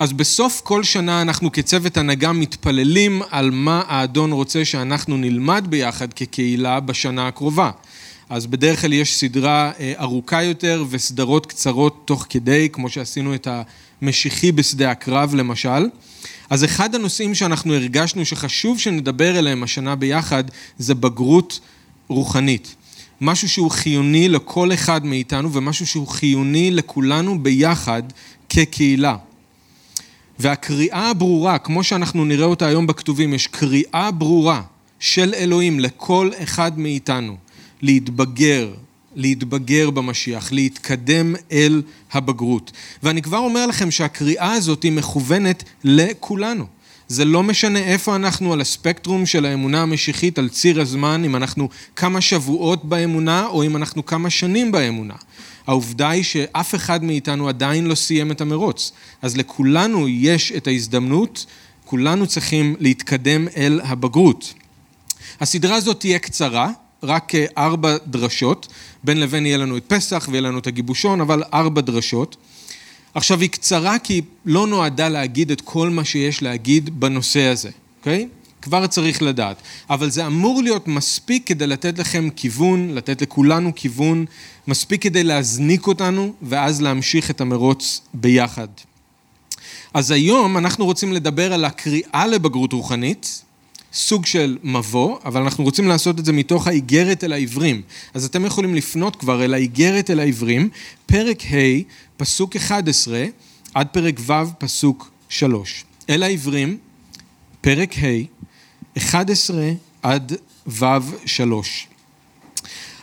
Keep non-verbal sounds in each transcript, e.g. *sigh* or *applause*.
אז בסוף כל שנה אנחנו כצוות הנהגה מתפללים על מה האדון רוצה שאנחנו נלמד ביחד כקהילה בשנה הקרובה. אז בדרך כלל יש סדרה אה, ארוכה יותר וסדרות קצרות תוך כדי, כמו שעשינו את המשיחי בשדה הקרב למשל. אז אחד הנושאים שאנחנו הרגשנו שחשוב שנדבר אליהם השנה ביחד זה בגרות רוחנית. משהו שהוא חיוני לכל אחד מאיתנו ומשהו שהוא חיוני לכולנו ביחד כקהילה. והקריאה הברורה, כמו שאנחנו נראה אותה היום בכתובים, יש קריאה ברורה של אלוהים לכל אחד מאיתנו להתבגר, להתבגר במשיח, להתקדם אל הבגרות. ואני כבר אומר לכם שהקריאה הזאת היא מכוונת לכולנו. זה לא משנה איפה אנחנו על הספקטרום של האמונה המשיחית, על ציר הזמן, אם אנחנו כמה שבועות באמונה או אם אנחנו כמה שנים באמונה. העובדה היא שאף אחד מאיתנו עדיין לא סיים את המרוץ. אז לכולנו יש את ההזדמנות, כולנו צריכים להתקדם אל הבגרות. הסדרה הזאת תהיה קצרה, רק ארבע דרשות, בין לבין יהיה לנו את פסח ויהיה לנו את הגיבושון, אבל ארבע דרשות. עכשיו, היא קצרה כי היא לא נועדה להגיד את כל מה שיש להגיד בנושא הזה, אוקיי? כבר צריך לדעת. אבל זה אמור להיות מספיק כדי לתת לכם כיוון, לתת לכולנו כיוון, מספיק כדי להזניק אותנו, ואז להמשיך את המרוץ ביחד. אז היום אנחנו רוצים לדבר על הקריאה לבגרות רוחנית, סוג של מבוא, אבל אנחנו רוצים לעשות את זה מתוך האיגרת אל העברים. אז אתם יכולים לפנות כבר אל האיגרת אל העברים, פרק ה', פסוק 11, עד פרק ו', פסוק 3. אל העברים, פרק ה', 11 עד ו' 3.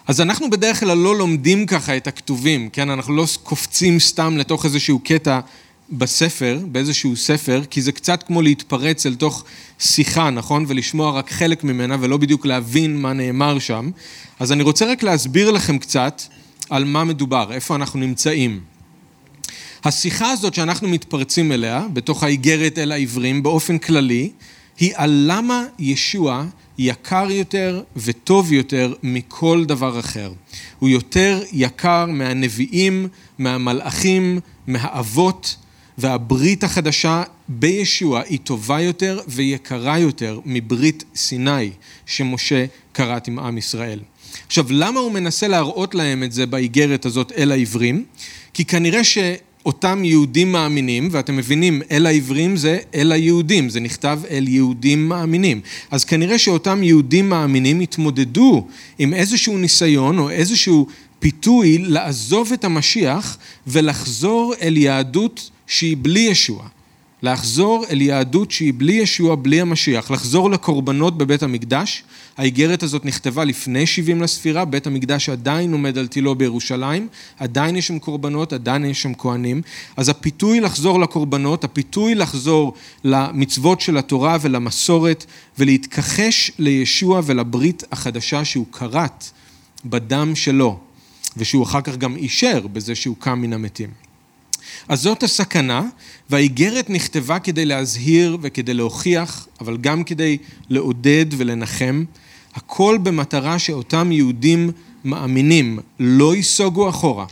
אז אנחנו בדרך כלל לא לומדים ככה את הכתובים, כן? אנחנו לא קופצים סתם לתוך איזשהו קטע בספר, באיזשהו ספר, כי זה קצת כמו להתפרץ אל תוך שיחה, נכון? ולשמוע רק חלק ממנה ולא בדיוק להבין מה נאמר שם. אז אני רוצה רק להסביר לכם קצת על מה מדובר, איפה אנחנו נמצאים. השיחה הזאת שאנחנו מתפרצים אליה, בתוך האיגרת אל העברים, באופן כללי, היא על למה ישוע יקר יותר וטוב יותר מכל דבר אחר. הוא יותר יקר מהנביאים, מהמלאכים, מהאבות, והברית החדשה בישוע היא טובה יותר ויקרה יותר מברית סיני שמשה כרת עם עם ישראל. עכשיו, למה הוא מנסה להראות להם את זה באיגרת הזאת אל העברים? כי כנראה ש... אותם יהודים מאמינים, ואתם מבינים, אל העברים זה אל היהודים, זה נכתב אל יהודים מאמינים. אז כנראה שאותם יהודים מאמינים התמודדו עם איזשהו ניסיון או איזשהו פיתוי לעזוב את המשיח ולחזור אל יהדות שהיא בלי ישוע. לחזור אל יהדות שהיא בלי ישוע, בלי המשיח, לחזור לקורבנות בבית המקדש. האיגרת הזאת נכתבה לפני 70 לספירה, בית המקדש עדיין עומד על תילו בירושלים, עדיין יש שם קורבנות, עדיין יש שם כהנים. אז הפיתוי לחזור לקורבנות, הפיתוי לחזור למצוות של התורה ולמסורת, ולהתכחש לישוע ולברית החדשה שהוא כרת בדם שלו, ושהוא אחר כך גם אישר בזה שהוא קם מן המתים. אז זאת הסכנה, והאיגרת נכתבה כדי להזהיר וכדי להוכיח, אבל גם כדי לעודד ולנחם, הכל במטרה שאותם יהודים מאמינים לא ייסוגו אחורה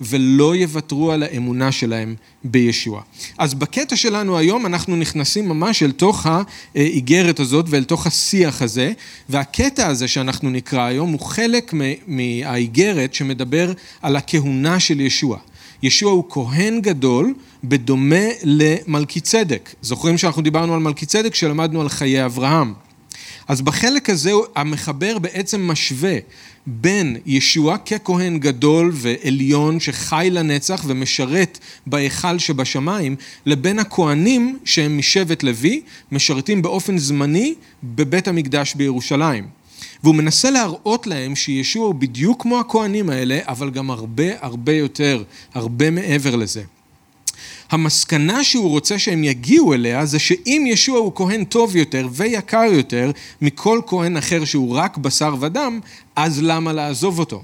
ולא יוותרו על האמונה שלהם בישוע. אז בקטע שלנו היום אנחנו נכנסים ממש אל תוך האיגרת הזאת ואל תוך השיח הזה, והקטע הזה שאנחנו נקרא היום הוא חלק מהאיגרת שמדבר על הכהונה של ישוע. ישוע הוא כהן גדול בדומה למלכי צדק. זוכרים שאנחנו דיברנו על מלכי צדק כשלמדנו על חיי אברהם. אז בחלק הזה המחבר בעצם משווה בין ישוע ככהן גדול ועליון שחי לנצח ומשרת בהיכל שבשמיים, לבין הכהנים שהם משבט לוי, משרתים באופן זמני בבית המקדש בירושלים. והוא מנסה להראות להם שישוע הוא בדיוק כמו הכהנים האלה, אבל גם הרבה הרבה יותר, הרבה מעבר לזה. המסקנה שהוא רוצה שהם יגיעו אליה זה שאם ישוע הוא כהן טוב יותר ויקר יותר מכל כהן אחר שהוא רק בשר ודם, אז למה לעזוב אותו?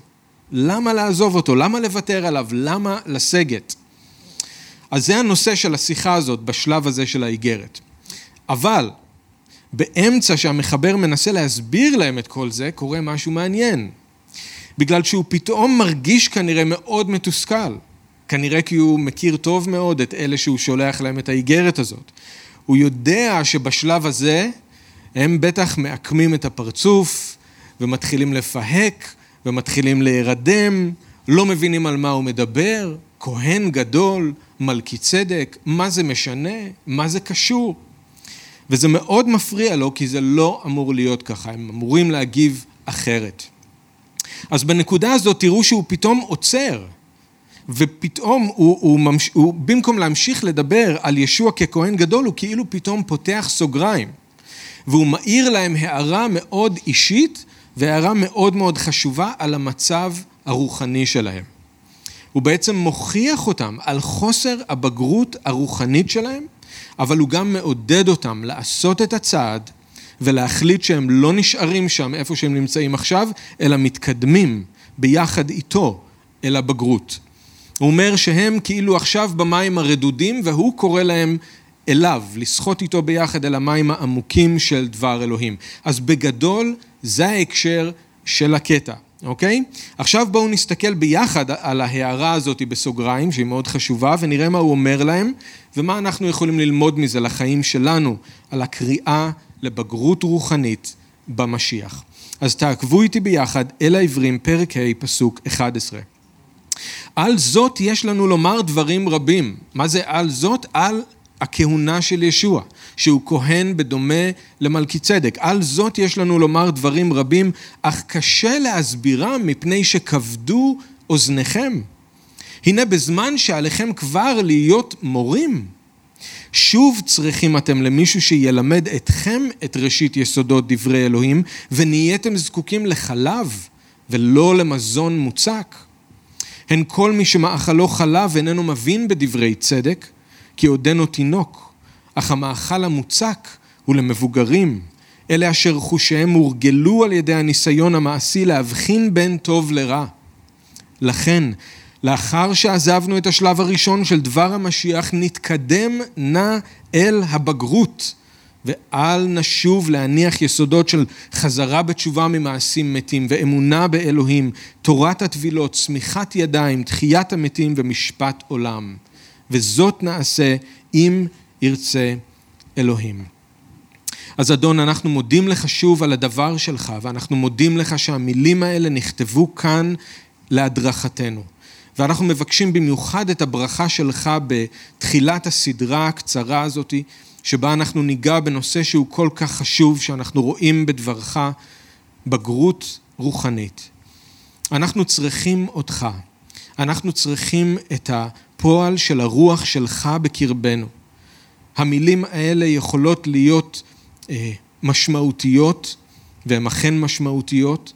למה לעזוב אותו? למה לוותר עליו? למה לסגת? אז זה הנושא של השיחה הזאת בשלב הזה של האיגרת. אבל באמצע שהמחבר מנסה להסביר להם את כל זה, קורה משהו מעניין. בגלל שהוא פתאום מרגיש כנראה מאוד מתוסכל. כנראה כי הוא מכיר טוב מאוד את אלה שהוא שולח להם את האיגרת הזאת. הוא יודע שבשלב הזה הם בטח מעקמים את הפרצוף ומתחילים לפהק ומתחילים להירדם, לא מבינים על מה הוא מדבר, כהן גדול, מלכי צדק, מה זה משנה, מה זה קשור. וזה מאוד מפריע לו כי זה לא אמור להיות ככה, הם אמורים להגיב אחרת. אז בנקודה הזאת תראו שהוא פתאום עוצר, ופתאום הוא, הוא, ממש, הוא במקום להמשיך לדבר על ישוע ככהן גדול, הוא כאילו פתאום פותח סוגריים. והוא מאיר להם הערה מאוד אישית והערה מאוד מאוד חשובה על המצב הרוחני שלהם. הוא בעצם מוכיח אותם על חוסר הבגרות הרוחנית שלהם, אבל הוא גם מעודד אותם לעשות את הצעד ולהחליט שהם לא נשארים שם איפה שהם נמצאים עכשיו, אלא מתקדמים ביחד איתו אל הבגרות. הוא אומר שהם כאילו עכשיו במים הרדודים והוא קורא להם אליו, לשחות איתו ביחד אל המים העמוקים של דבר אלוהים. אז בגדול זה ההקשר של הקטע, אוקיי? עכשיו בואו נסתכל ביחד על ההערה הזאת בסוגריים, שהיא מאוד חשובה, ונראה מה הוא אומר להם, ומה אנחנו יכולים ללמוד מזה לחיים שלנו, על הקריאה לבגרות רוחנית במשיח. אז תעקבו איתי ביחד אל העברים, פרק ה', פסוק 11. על זאת יש לנו לומר דברים רבים. מה זה על זאת? על הכהונה של ישוע, שהוא כהן בדומה למלכי צדק. על זאת יש לנו לומר דברים רבים, אך קשה להסבירם מפני שכבדו אוזניכם. הנה בזמן שעליכם כבר להיות מורים, שוב צריכים אתם למישהו שילמד אתכם את ראשית יסודות דברי אלוהים, ונהייתם זקוקים לחלב ולא למזון מוצק. הן כל מי שמאכלו חלב איננו מבין בדברי צדק, כי עודנו תינוק, אך המאכל המוצק הוא למבוגרים, אלה אשר חושיהם הורגלו על ידי הניסיון המעשי להבחין בין טוב לרע. לכן, לאחר שעזבנו את השלב הראשון של דבר המשיח, נתקדם נא אל הבגרות, ואל נשוב להניח יסודות של חזרה בתשובה ממעשים מתים ואמונה באלוהים, תורת הטבילות, צמיחת ידיים, תחיית המתים ומשפט עולם. וזאת נעשה אם ירצה אלוהים. אז אדון, אנחנו מודים לך שוב על הדבר שלך, ואנחנו מודים לך שהמילים האלה נכתבו כאן להדרכתנו. ואנחנו מבקשים במיוחד את הברכה שלך בתחילת הסדרה הקצרה הזאת, שבה אנחנו ניגע בנושא שהוא כל כך חשוב, שאנחנו רואים בדברך בגרות רוחנית. אנחנו צריכים אותך. אנחנו צריכים את הפועל של הרוח שלך בקרבנו. המילים האלה יכולות להיות אה, משמעותיות, והן אכן משמעותיות,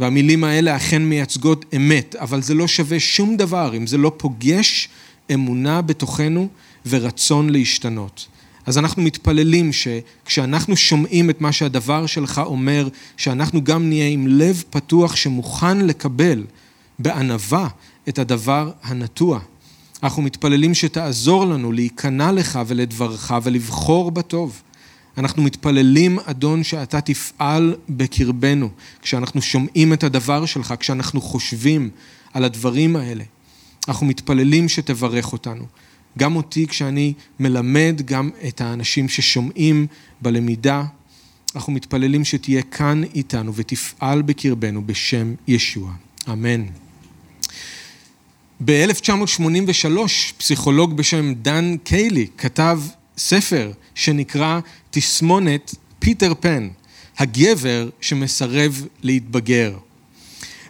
והמילים האלה אכן מייצגות אמת, אבל זה לא שווה שום דבר אם זה לא פוגש אמונה בתוכנו ורצון להשתנות. אז אנחנו מתפללים שכשאנחנו שומעים את מה שהדבר שלך אומר, שאנחנו גם נהיה עם לב פתוח שמוכן לקבל בענווה את הדבר הנטוע. אנחנו מתפללים שתעזור לנו להיכנע לך ולדברך ולבחור בטוב. אנחנו מתפללים, אדון, שאתה תפעל בקרבנו, כשאנחנו שומעים את הדבר שלך, כשאנחנו חושבים על הדברים האלה. אנחנו מתפללים שתברך אותנו. גם אותי כשאני מלמד, גם את האנשים ששומעים בלמידה. אנחנו מתפללים שתהיה כאן איתנו ותפעל בקרבנו בשם ישוע. אמן. ב-1983 פסיכולוג בשם דן קיילי כתב ספר שנקרא תסמונת פיטר פן, הגבר שמסרב להתבגר.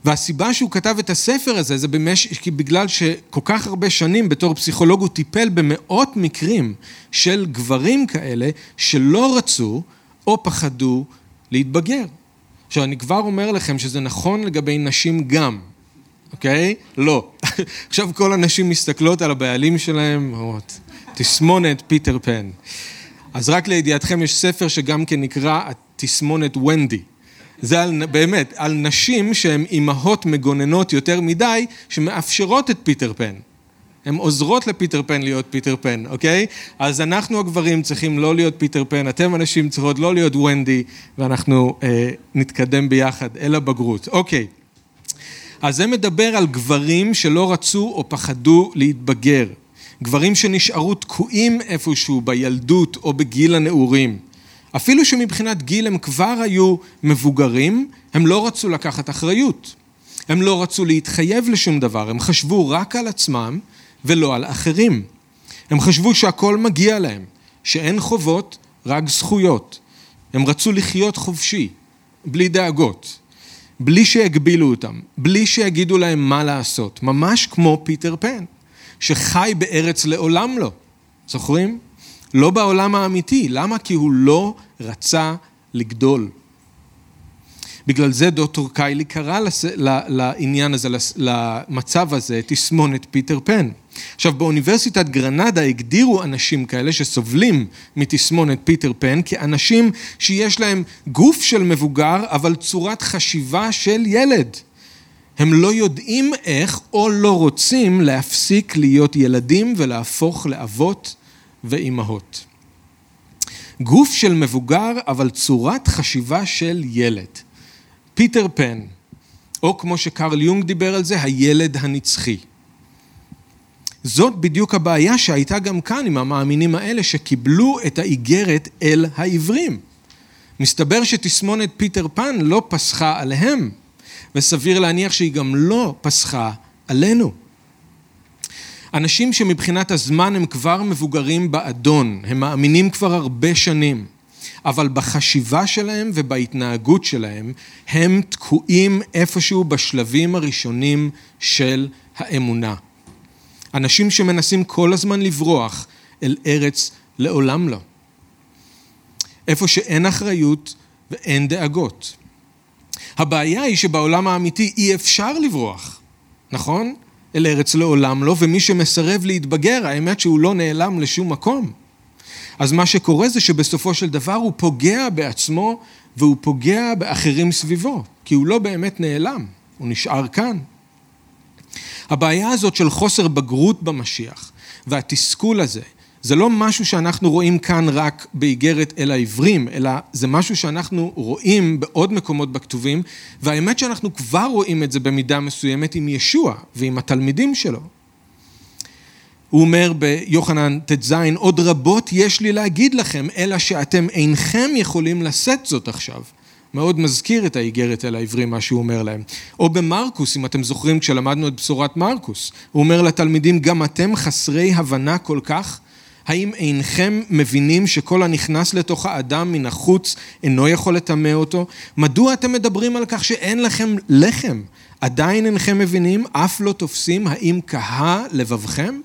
והסיבה שהוא כתב את הספר הזה זה במש... בגלל שכל כך הרבה שנים בתור פסיכולוג הוא טיפל במאות מקרים של גברים כאלה שלא רצו או פחדו להתבגר. עכשיו אני כבר אומר לכם שזה נכון לגבי נשים גם, אוקיי? לא. *laughs* עכשיו כל הנשים מסתכלות על הבעלים שלהם, אומרות, תסמונת פיטר פן. אז רק לידיעתכם יש ספר שגם כן נקרא תסמונת ונדי. זה על, באמת, על נשים שהן אימהות מגוננות יותר מדי, שמאפשרות את פיטר פן. הן עוזרות לפיטר פן להיות פיטר פן, אוקיי? אז אנחנו הגברים צריכים לא להיות פיטר פן, אתם הנשים צריכות לא להיות ונדי, ואנחנו אה, נתקדם ביחד אל הבגרות. אוקיי. אז זה מדבר על גברים שלא רצו או פחדו להתבגר. גברים שנשארו תקועים איפשהו בילדות או בגיל הנעורים. אפילו שמבחינת גיל הם כבר היו מבוגרים, הם לא רצו לקחת אחריות. הם לא רצו להתחייב לשום דבר, הם חשבו רק על עצמם ולא על אחרים. הם חשבו שהכל מגיע להם, שאין חובות, רק זכויות. הם רצו לחיות חופשי, בלי דאגות, בלי שיגבילו אותם, בלי שיגידו להם מה לעשות, ממש כמו פיטר פן, שחי בארץ לעולם לא. זוכרים? לא בעולם האמיתי. למה? כי הוא לא רצה לגדול. בגלל זה דוקטור קיילי קרא לס... לעניין הזה, למצב הזה, תסמונת פיטר פן. עכשיו, באוניברסיטת גרנדה הגדירו אנשים כאלה שסובלים מתסמונת פיטר פן כאנשים שיש להם גוף של מבוגר, אבל צורת חשיבה של ילד. הם לא יודעים איך או לא רוצים להפסיק להיות ילדים ולהפוך לאבות ואימהות. גוף של מבוגר, אבל צורת חשיבה של ילד. פיטר פן, או כמו שקרל יונג דיבר על זה, הילד הנצחי. זאת בדיוק הבעיה שהייתה גם כאן עם המאמינים האלה שקיבלו את האיגרת אל העברים. מסתבר שתסמונת פיטר פן לא פסחה עליהם, וסביר להניח שהיא גם לא פסחה עלינו. אנשים שמבחינת הזמן הם כבר מבוגרים באדון, הם מאמינים כבר הרבה שנים, אבל בחשיבה שלהם ובהתנהגות שלהם הם תקועים איפשהו בשלבים הראשונים של האמונה. אנשים שמנסים כל הזמן לברוח אל ארץ לעולם לא. איפה שאין אחריות ואין דאגות. הבעיה היא שבעולם האמיתי אי אפשר לברוח, נכון? אל ארץ לעולם לא, ומי שמסרב להתבגר, האמת שהוא לא נעלם לשום מקום. אז מה שקורה זה שבסופו של דבר הוא פוגע בעצמו והוא פוגע באחרים סביבו, כי הוא לא באמת נעלם, הוא נשאר כאן. הבעיה הזאת של חוסר בגרות במשיח והתסכול הזה, זה לא משהו שאנחנו רואים כאן רק באיגרת אל העברים, אלא זה משהו שאנחנו רואים בעוד מקומות בכתובים, והאמת שאנחנו כבר רואים את זה במידה מסוימת עם ישוע ועם התלמידים שלו. הוא אומר ביוחנן ט"ז, עוד רבות יש לי להגיד לכם, אלא שאתם אינכם יכולים לשאת זאת עכשיו. מאוד מזכיר את האיגרת אל העברים, מה שהוא אומר להם. או במרקוס, אם אתם זוכרים, כשלמדנו את בשורת מרקוס, הוא אומר לתלמידים, גם אתם חסרי הבנה כל כך? האם אינכם מבינים שכל הנכנס לתוך האדם מן החוץ אינו יכול לטמא אותו? מדוע אתם מדברים על כך שאין לכם לחם? עדיין אינכם מבינים, אף לא תופסים, האם קהה לבבכם?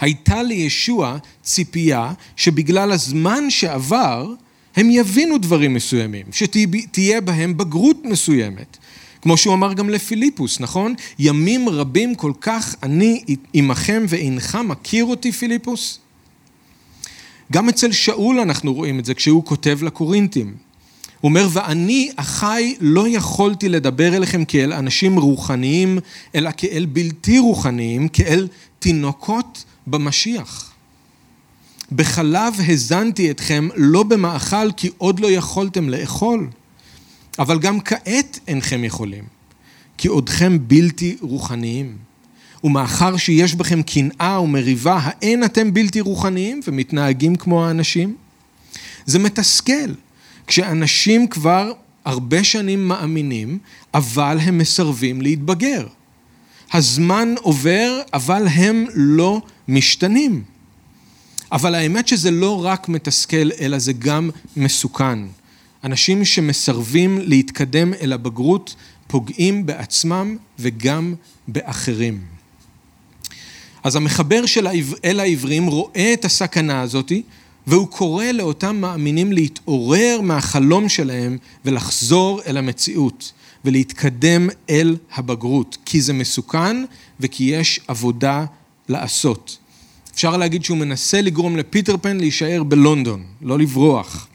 הייתה לישוע ציפייה שבגלל הזמן שעבר, הם יבינו דברים מסוימים, שתהיה בהם בגרות מסוימת. כמו שהוא אמר גם לפיליפוס, נכון? ימים רבים כל כך אני עמכם ואינך מכיר אותי, פיליפוס? גם אצל שאול אנחנו רואים את זה כשהוא כותב לקורינטים. הוא אומר, ואני, אחי, לא יכולתי לדבר אליכם כאל אנשים רוחניים, אלא כאל בלתי רוחניים, כאל תינוקות במשיח. בחלב הזנתי אתכם לא במאכל כי עוד לא יכולתם לאכול, אבל גם כעת אינכם יכולים, כי עודכם בלתי רוחניים. ומאחר שיש בכם קנאה ומריבה, האין אתם בלתי רוחניים ומתנהגים כמו האנשים? זה מתסכל, כשאנשים כבר הרבה שנים מאמינים, אבל הם מסרבים להתבגר. הזמן עובר, אבל הם לא משתנים. אבל האמת שזה לא רק מתסכל, אלא זה גם מסוכן. אנשים שמסרבים להתקדם אל הבגרות פוגעים בעצמם וגם באחרים. אז המחבר של אל העברים רואה את הסכנה הזאתי והוא קורא לאותם מאמינים להתעורר מהחלום שלהם ולחזור אל המציאות ולהתקדם אל הבגרות, כי זה מסוכן וכי יש עבודה לעשות. אפשר להגיד שהוא מנסה לגרום לפיטר פן להישאר בלונדון, לא לברוח.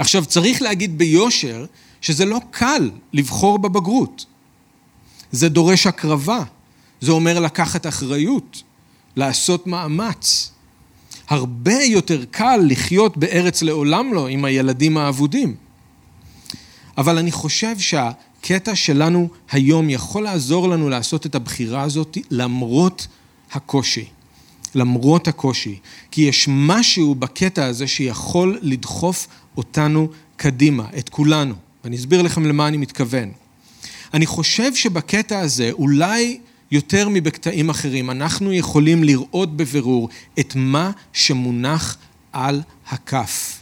עכשיו, צריך להגיד ביושר שזה לא קל לבחור בבגרות. זה דורש הקרבה, זה אומר לקחת אחריות, לעשות מאמץ. הרבה יותר קל לחיות בארץ לעולם לא עם הילדים האבודים. אבל אני חושב שה... הקטע שלנו היום יכול לעזור לנו לעשות את הבחירה הזאת למרות הקושי. למרות הקושי. כי יש משהו בקטע הזה שיכול לדחוף אותנו קדימה, את כולנו. ואני אסביר לכם למה אני מתכוון. אני חושב שבקטע הזה, אולי יותר מבקטעים אחרים, אנחנו יכולים לראות בבירור את מה שמונח על הכף.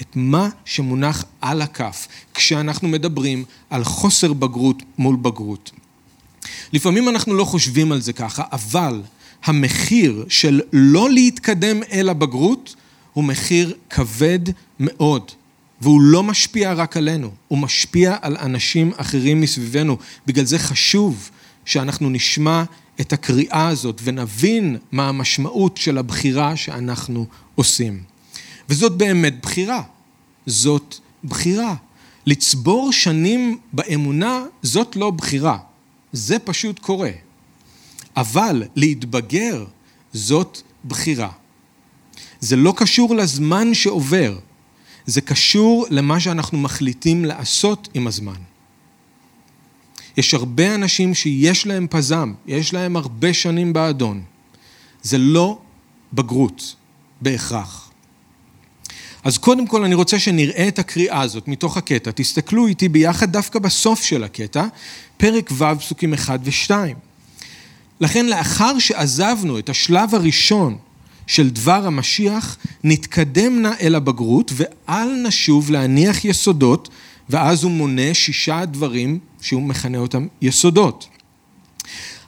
את מה שמונח על הכף כשאנחנו מדברים על חוסר בגרות מול בגרות. לפעמים אנחנו לא חושבים על זה ככה, אבל המחיר של לא להתקדם אל הבגרות הוא מחיר כבד מאוד. והוא לא משפיע רק עלינו, הוא משפיע על אנשים אחרים מסביבנו. בגלל זה חשוב שאנחנו נשמע את הקריאה הזאת ונבין מה המשמעות של הבחירה שאנחנו עושים. וזאת באמת בחירה. זאת בחירה. לצבור שנים באמונה זאת לא בחירה, זה פשוט קורה. אבל להתבגר זאת בחירה. זה לא קשור לזמן שעובר, זה קשור למה שאנחנו מחליטים לעשות עם הזמן. יש הרבה אנשים שיש להם פזם, יש להם הרבה שנים באדון. זה לא בגרות, בהכרח. אז קודם כל אני רוצה שנראה את הקריאה הזאת מתוך הקטע. תסתכלו איתי ביחד דווקא בסוף של הקטע, פרק ו' פסוקים 1 ו-2. לכן לאחר שעזבנו את השלב הראשון של דבר המשיח, נתקדם נא אל הבגרות ואל נשוב להניח יסודות, ואז הוא מונה שישה דברים שהוא מכנה אותם יסודות.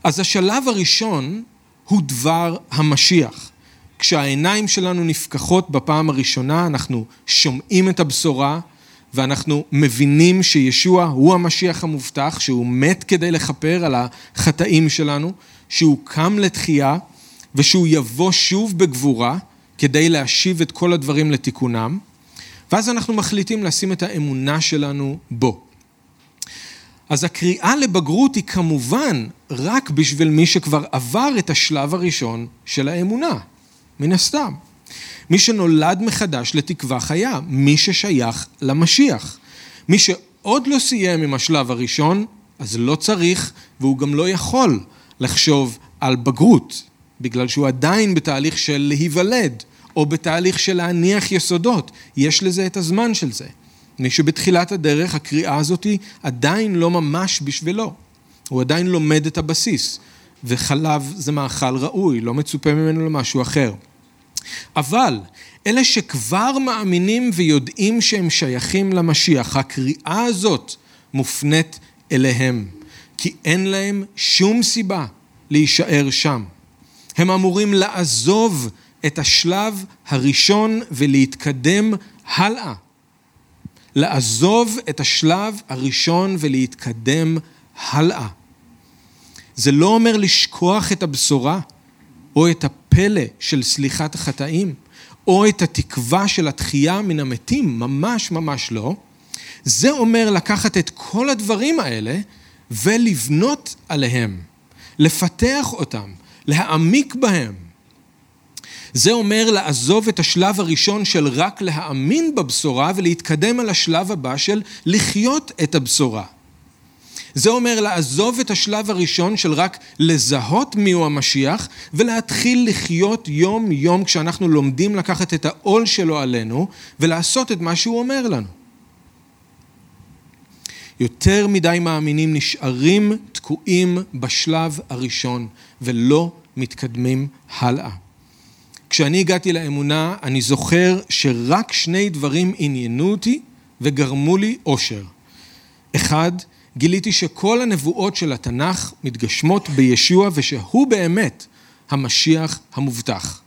אז השלב הראשון הוא דבר המשיח. כשהעיניים שלנו נפקחות בפעם הראשונה, אנחנו שומעים את הבשורה ואנחנו מבינים שישוע הוא המשיח המובטח, שהוא מת כדי לכפר על החטאים שלנו, שהוא קם לתחייה ושהוא יבוא שוב בגבורה כדי להשיב את כל הדברים לתיקונם, ואז אנחנו מחליטים לשים את האמונה שלנו בו. אז הקריאה לבגרות היא כמובן רק בשביל מי שכבר עבר את השלב הראשון של האמונה, מן הסתם. מי שנולד מחדש לתקווה חיה, מי ששייך למשיח. מי שעוד לא סיים עם השלב הראשון, אז לא צריך והוא גם לא יכול לחשוב על בגרות. בגלל שהוא עדיין בתהליך של להיוולד, או בתהליך של להניח יסודות. יש לזה את הזמן של זה. מי שבתחילת הדרך הקריאה הזאת עדיין לא ממש בשבילו. הוא עדיין לומד את הבסיס, וחלב זה מאכל ראוי, לא מצופה ממנו למשהו אחר. אבל אלה שכבר מאמינים ויודעים שהם שייכים למשיח, הקריאה הזאת מופנית אליהם, כי אין להם שום סיבה להישאר שם. הם אמורים לעזוב את השלב הראשון ולהתקדם הלאה. לעזוב את השלב הראשון ולהתקדם הלאה. זה לא אומר לשכוח את הבשורה או את הפלא של סליחת החטאים או את התקווה של התחייה מן המתים, ממש ממש לא. זה אומר לקחת את כל הדברים האלה ולבנות עליהם, לפתח אותם, להעמיק בהם. זה אומר לעזוב את השלב הראשון של רק להאמין בבשורה ולהתקדם על השלב הבא של לחיות את הבשורה. זה אומר לעזוב את השלב הראשון של רק לזהות מיהו המשיח ולהתחיל לחיות יום יום כשאנחנו לומדים לקחת את העול שלו עלינו ולעשות את מה שהוא אומר לנו. יותר מדי מאמינים נשארים תקועים בשלב הראשון ולא מתקדמים הלאה. כשאני הגעתי לאמונה, אני זוכר שרק שני דברים עניינו אותי וגרמו לי אושר. אחד, גיליתי שכל הנבואות של התנ"ך מתגשמות בישוע ושהוא באמת המשיח המובטח.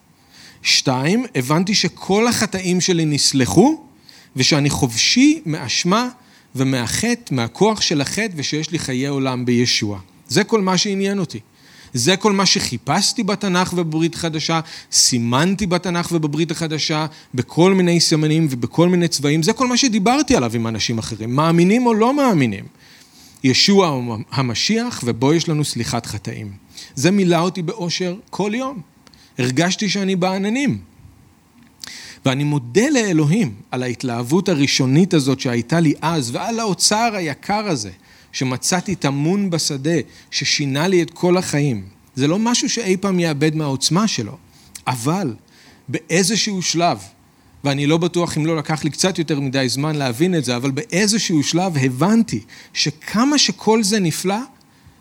שתיים, הבנתי שכל החטאים שלי נסלחו ושאני חופשי מאשמה ומהחטא, מהכוח של החטא ושיש לי חיי עולם בישוע. זה כל מה שעניין אותי. זה כל מה שחיפשתי בתנ"ך ובברית חדשה, סימנתי בתנ"ך ובברית החדשה, בכל מיני סימנים ובכל מיני צבעים, זה כל מה שדיברתי עליו עם אנשים אחרים, מאמינים או לא מאמינים. ישוע המשיח ובו יש לנו סליחת חטאים. זה מילא אותי באושר כל יום. הרגשתי שאני בעננים. ואני מודה לאלוהים על ההתלהבות הראשונית הזאת שהייתה לי אז ועל האוצר היקר הזה שמצאתי טמון בשדה, ששינה לי את כל החיים. זה לא משהו שאי פעם יאבד מהעוצמה שלו, אבל באיזשהו שלב, ואני לא בטוח אם לא לקח לי קצת יותר מדי זמן להבין את זה, אבל באיזשהו שלב הבנתי שכמה שכל זה נפלא,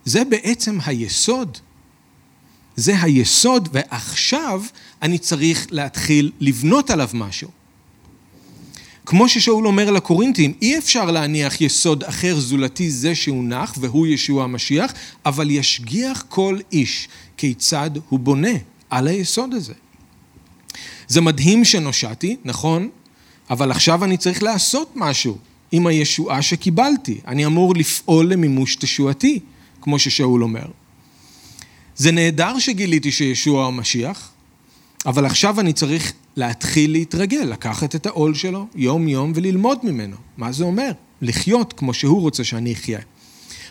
זה בעצם היסוד. זה היסוד, ועכשיו אני צריך להתחיל לבנות עליו משהו. כמו ששאול אומר לקורינטים, אי אפשר להניח יסוד אחר זולתי זה שהונח, והוא ישוע המשיח, אבל ישגיח כל איש כיצד הוא בונה על היסוד הזה. זה מדהים שנושעתי, נכון? אבל עכשיו אני צריך לעשות משהו עם הישועה שקיבלתי. אני אמור לפעול למימוש תשועתי, כמו ששאול אומר. זה נהדר שגיליתי שישוע המשיח, אבל עכשיו אני צריך להתחיל להתרגל, לקחת את העול שלו יום-יום וללמוד ממנו. מה זה אומר? לחיות כמו שהוא רוצה שאני אחיה.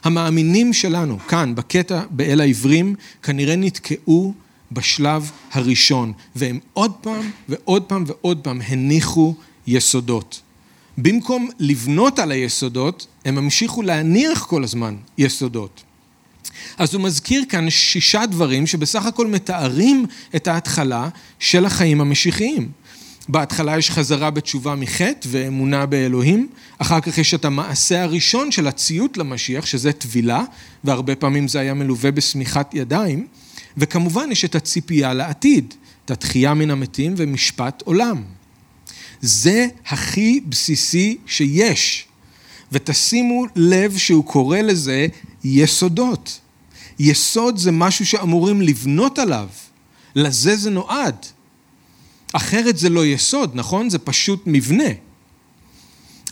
המאמינים שלנו, כאן, בקטע באל העברים, כנראה נתקעו בשלב הראשון, והם עוד פעם ועוד פעם ועוד פעם הניחו יסודות. במקום לבנות על היסודות, הם המשיכו להניח כל הזמן יסודות. אז הוא מזכיר כאן שישה דברים שבסך הכל מתארים את ההתחלה של החיים המשיחיים. בהתחלה יש חזרה בתשובה מחטא ואמונה באלוהים, אחר כך יש את המעשה הראשון של הציות למשיח, שזה טבילה, והרבה פעמים זה היה מלווה בשמיכת ידיים, וכמובן יש את הציפייה לעתיד, את התחייה מן המתים ומשפט עולם. זה הכי בסיסי שיש, ותשימו לב שהוא קורא לזה יסודות. יסוד זה משהו שאמורים לבנות עליו, לזה זה נועד. אחרת זה לא יסוד, נכון? זה פשוט מבנה.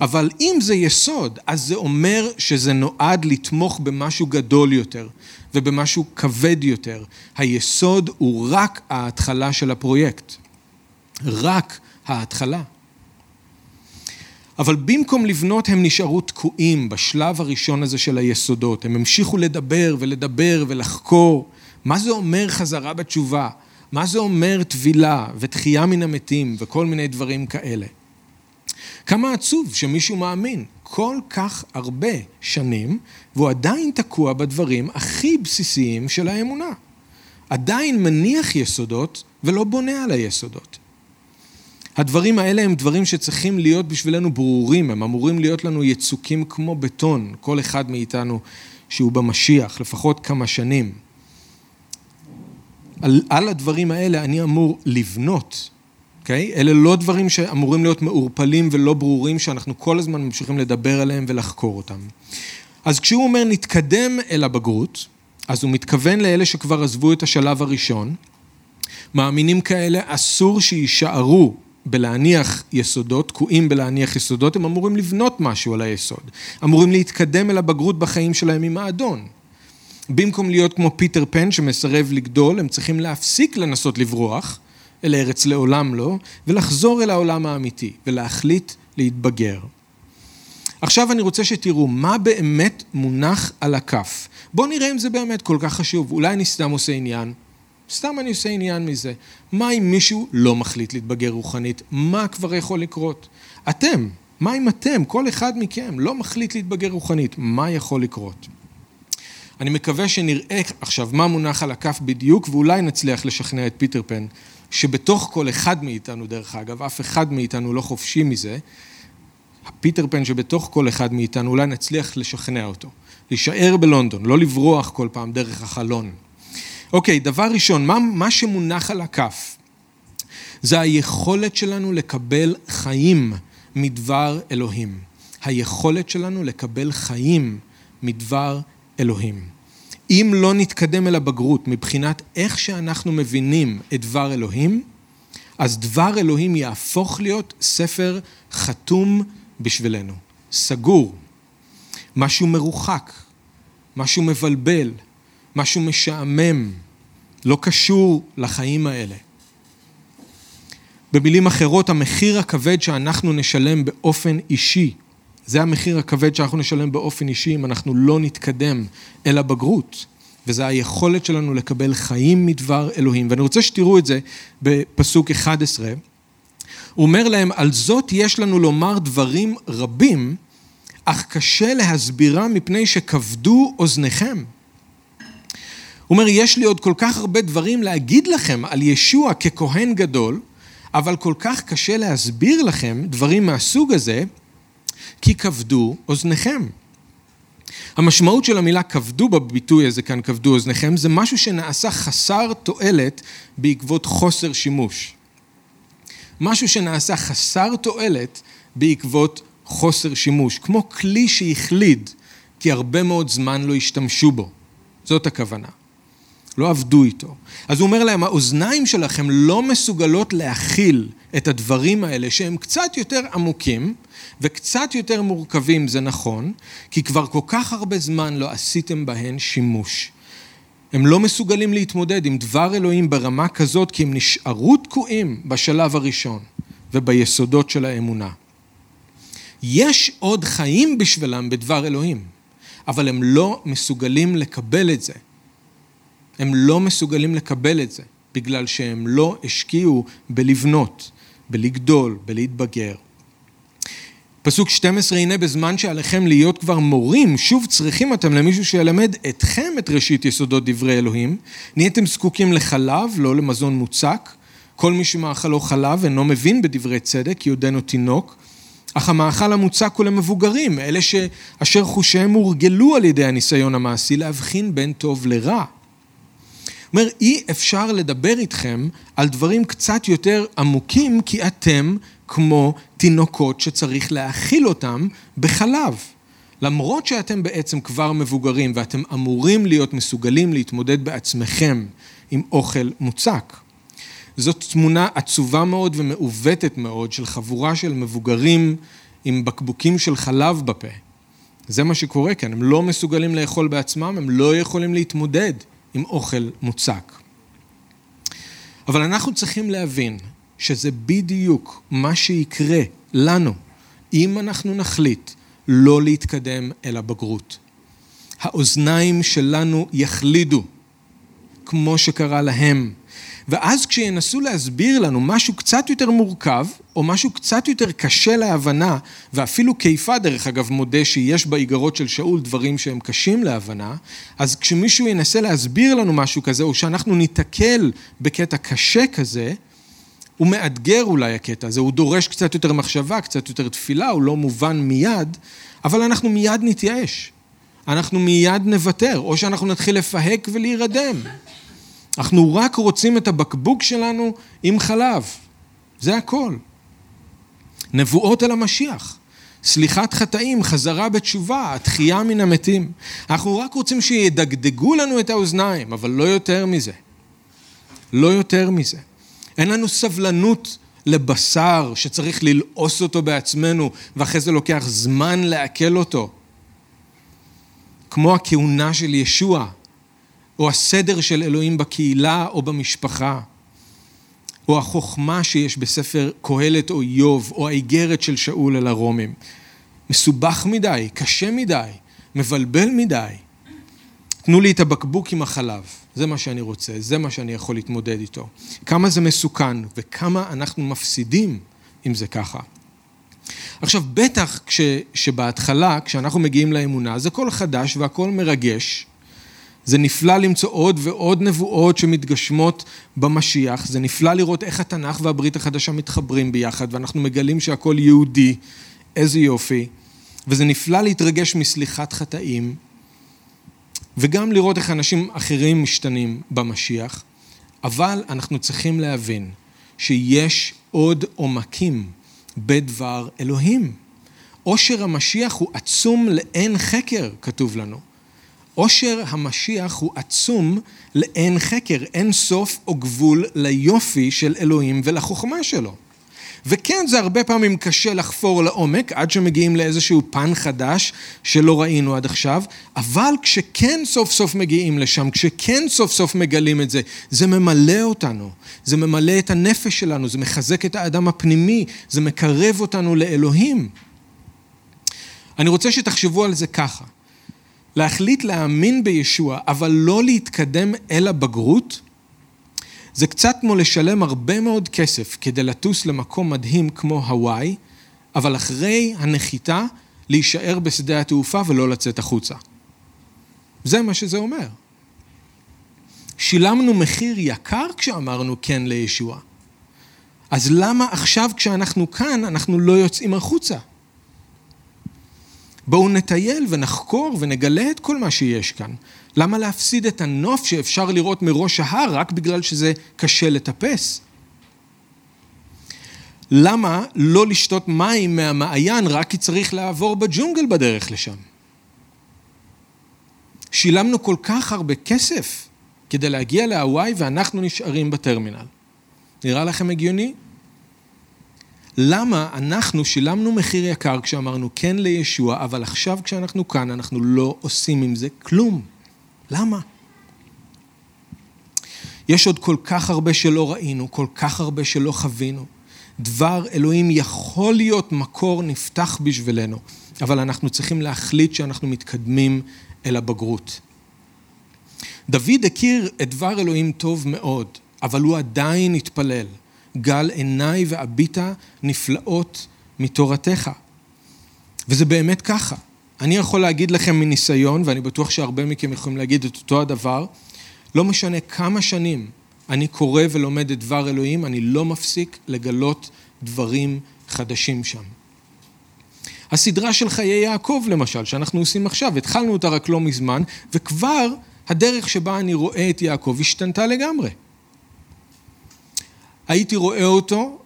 אבל אם זה יסוד, אז זה אומר שזה נועד לתמוך במשהו גדול יותר ובמשהו כבד יותר. היסוד הוא רק ההתחלה של הפרויקט. רק ההתחלה. אבל במקום לבנות הם נשארו תקועים בשלב הראשון הזה של היסודות. הם המשיכו לדבר ולדבר ולחקור. מה זה אומר חזרה בתשובה? מה זה אומר טבילה ותחייה מן המתים וכל מיני דברים כאלה? כמה עצוב שמישהו מאמין כל כך הרבה שנים והוא עדיין תקוע בדברים הכי בסיסיים של האמונה. עדיין מניח יסודות ולא בונה על היסודות. הדברים האלה הם דברים שצריכים להיות בשבילנו ברורים, הם אמורים להיות לנו יצוקים כמו בטון, כל אחד מאיתנו שהוא במשיח, לפחות כמה שנים. על, על הדברים האלה אני אמור לבנות, אוקיי? Okay? אלה לא דברים שאמורים להיות מעורפלים ולא ברורים, שאנחנו כל הזמן ממשיכים לדבר עליהם ולחקור אותם. אז כשהוא אומר נתקדם אל הבגרות, אז הוא מתכוון לאלה שכבר עזבו את השלב הראשון. מאמינים כאלה אסור שיישארו בלהניח יסודות, תקועים בלהניח יסודות, הם אמורים לבנות משהו על היסוד. אמורים להתקדם אל הבגרות בחיים שלהם עם האדון. במקום להיות כמו פיטר פן שמסרב לגדול, הם צריכים להפסיק לנסות לברוח, אל ארץ לעולם לא, ולחזור אל העולם האמיתי, ולהחליט להתבגר. עכשיו אני רוצה שתראו מה באמת מונח על הכף. בואו נראה אם זה באמת כל כך חשוב. אולי אני סתם עושה עניין, סתם אני עושה עניין מזה. מה אם מישהו לא מחליט להתבגר רוחנית? מה כבר יכול לקרות? אתם, מה אם אתם, כל אחד מכם, לא מחליט להתבגר רוחנית? מה יכול לקרות? אני מקווה שנראה עכשיו מה מונח על הכף בדיוק, ואולי נצליח לשכנע את פיטר פן, שבתוך כל אחד מאיתנו, דרך אגב, אף אחד מאיתנו לא חופשי מזה, הפיטר פן שבתוך כל אחד מאיתנו, אולי נצליח לשכנע אותו. להישאר בלונדון, לא לברוח כל פעם דרך החלון. אוקיי, דבר ראשון, מה, מה שמונח על הכף זה היכולת שלנו לקבל חיים מדבר אלוהים. היכולת שלנו לקבל חיים מדבר אלוהים. אם לא נתקדם אל הבגרות מבחינת איך שאנחנו מבינים את דבר אלוהים, אז דבר אלוהים יהפוך להיות ספר חתום בשבילנו, סגור, משהו מרוחק, משהו מבלבל, משהו משעמם, לא קשור לחיים האלה. במילים אחרות, המחיר הכבד שאנחנו נשלם באופן אישי, זה המחיר הכבד שאנחנו נשלם באופן אישי אם אנחנו לא נתקדם אל הבגרות, וזה היכולת שלנו לקבל חיים מדבר אלוהים. ואני רוצה שתראו את זה בפסוק 11. הוא אומר להם, על זאת יש לנו לומר דברים רבים, אך קשה להסבירה מפני שכבדו אוזניכם. אומר, יש לי עוד כל כך הרבה דברים להגיד לכם על ישוע ככהן גדול, אבל כל כך קשה להסביר לכם דברים מהסוג הזה, כי כבדו אוזניכם. המשמעות של המילה כבדו בביטוי הזה כאן, כבדו אוזניכם, זה משהו שנעשה חסר תועלת בעקבות חוסר שימוש. משהו שנעשה חסר תועלת בעקבות חוסר שימוש, כמו כלי שהחליד כי הרבה מאוד זמן לא השתמשו בו. זאת הכוונה. לא עבדו איתו. אז הוא אומר להם, האוזניים שלכם לא מסוגלות להכיל את הדברים האלה שהם קצת יותר עמוקים וקצת יותר מורכבים, זה נכון, כי כבר כל כך הרבה זמן לא עשיתם בהן שימוש. הם לא מסוגלים להתמודד עם דבר אלוהים ברמה כזאת כי הם נשארו תקועים בשלב הראשון וביסודות של האמונה. יש עוד חיים בשבילם בדבר אלוהים, אבל הם לא מסוגלים לקבל את זה. הם לא מסוגלים לקבל את זה, בגלל שהם לא השקיעו בלבנות, בלגדול, בלהתבגר. פסוק 12, הנה בזמן שעליכם להיות כבר מורים, שוב צריכים אתם למישהו שילמד אתכם את ראשית יסודות דברי אלוהים. נהייתם זקוקים לחלב, לא למזון מוצק. כל מי שמאכלו חלב אינו מבין בדברי צדק, כי עודנו תינוק. אך המאכל המוצק הוא למבוגרים, אלה שאשר חושיהם הורגלו על ידי הניסיון המעשי להבחין בין טוב לרע. אומר, אי אפשר לדבר איתכם על דברים קצת יותר עמוקים, כי אתם כמו תינוקות שצריך להאכיל אותם בחלב. למרות שאתם בעצם כבר מבוגרים ואתם אמורים להיות מסוגלים להתמודד בעצמכם עם אוכל מוצק. זאת תמונה עצובה מאוד ומעוותת מאוד של חבורה של מבוגרים עם בקבוקים של חלב בפה. זה מה שקורה כאן, הם לא מסוגלים לאכול בעצמם, הם לא יכולים להתמודד עם אוכל מוצק. אבל אנחנו צריכים להבין שזה בדיוק מה שיקרה לנו אם אנחנו נחליט לא להתקדם אל הבגרות. האוזניים שלנו יחלידו, כמו שקרה להם. ואז כשינסו להסביר לנו משהו קצת יותר מורכב, או משהו קצת יותר קשה להבנה, ואפילו קיפה דרך אגב מודה שיש באיגרות של שאול דברים שהם קשים להבנה, אז כשמישהו ינסה להסביר לנו משהו כזה, או שאנחנו ניתקל בקטע קשה כזה, הוא מאתגר אולי הקטע הזה, הוא דורש קצת יותר מחשבה, קצת יותר תפילה, הוא לא מובן מיד, אבל אנחנו מיד נתייאש. אנחנו מיד נוותר, או שאנחנו נתחיל לפהק ולהירדם. אנחנו רק רוצים את הבקבוק שלנו עם חלב. זה הכל. נבואות על המשיח. סליחת חטאים, חזרה בתשובה, התחייה מן המתים. אנחנו רק רוצים שידגדגו לנו את האוזניים, אבל לא יותר מזה. לא יותר מזה. אין לנו סבלנות לבשר שצריך ללעוס אותו בעצמנו, ואחרי זה לוקח זמן לעכל אותו. כמו הכהונה של ישוע, או הסדר של אלוהים בקהילה או במשפחה, או החוכמה שיש בספר קהלת או איוב, או האיגרת של שאול אל הרומים. מסובך מדי, קשה מדי, מבלבל מדי. תנו לי את הבקבוק עם החלב, זה מה שאני רוצה, זה מה שאני יכול להתמודד איתו. כמה זה מסוכן וכמה אנחנו מפסידים אם זה ככה. עכשיו, בטח כש, שבהתחלה, כשאנחנו מגיעים לאמונה, זה הכל חדש והכל מרגש, זה נפלא למצוא עוד ועוד נבואות שמתגשמות במשיח, זה נפלא לראות איך התנ"ך והברית החדשה מתחברים ביחד, ואנחנו מגלים שהכל יהודי, איזה יופי, וזה נפלא להתרגש מסליחת חטאים, וגם לראות איך אנשים אחרים משתנים במשיח, אבל אנחנו צריכים להבין שיש עוד עומקים בדבר אלוהים. עושר המשיח הוא עצום לאין חקר, כתוב לנו. עושר המשיח הוא עצום לאין חקר, אין סוף או גבול ליופי של אלוהים ולחוכמה שלו. וכן, זה הרבה פעמים קשה לחפור לעומק עד שמגיעים לאיזשהו פן חדש שלא ראינו עד עכשיו, אבל כשכן סוף סוף מגיעים לשם, כשכן סוף סוף מגלים את זה, זה ממלא אותנו, זה ממלא את הנפש שלנו, זה מחזק את האדם הפנימי, זה מקרב אותנו לאלוהים. אני רוצה שתחשבו על זה ככה. להחליט להאמין בישוע, אבל לא להתקדם אל הבגרות, זה קצת כמו לשלם הרבה מאוד כסף כדי לטוס למקום מדהים כמו הוואי, אבל אחרי הנחיתה להישאר בשדה התעופה ולא לצאת החוצה. זה מה שזה אומר. שילמנו מחיר יקר כשאמרנו כן לישוע. אז למה עכשיו כשאנחנו כאן אנחנו לא יוצאים החוצה? בואו נטייל ונחקור ונגלה את כל מה שיש כאן. למה להפסיד את הנוף שאפשר לראות מראש ההר רק בגלל שזה קשה לטפס? למה לא לשתות מים מהמעיין רק כי צריך לעבור בג'ונגל בדרך לשם? שילמנו כל כך הרבה כסף כדי להגיע להוואי ואנחנו נשארים בטרמינל. נראה לכם הגיוני? למה אנחנו שילמנו מחיר יקר כשאמרנו כן לישוע, אבל עכשיו כשאנחנו כאן אנחנו לא עושים עם זה כלום? למה? יש עוד כל כך הרבה שלא ראינו, כל כך הרבה שלא חווינו. דבר אלוהים יכול להיות מקור נפתח בשבילנו, אבל אנחנו צריכים להחליט שאנחנו מתקדמים אל הבגרות. דוד הכיר את דבר אלוהים טוב מאוד, אבל הוא עדיין התפלל. גל עיניי ואביטה נפלאות מתורתך. וזה באמת ככה. אני יכול להגיד לכם מניסיון, ואני בטוח שהרבה מכם יכולים להגיד את אותו הדבר, לא משנה כמה שנים אני קורא ולומד את דבר אלוהים, אני לא מפסיק לגלות דברים חדשים שם. הסדרה של חיי יעקב למשל, שאנחנו עושים עכשיו, התחלנו אותה רק לא מזמן, וכבר הדרך שבה אני רואה את יעקב השתנתה לגמרי. הייתי רואה אותו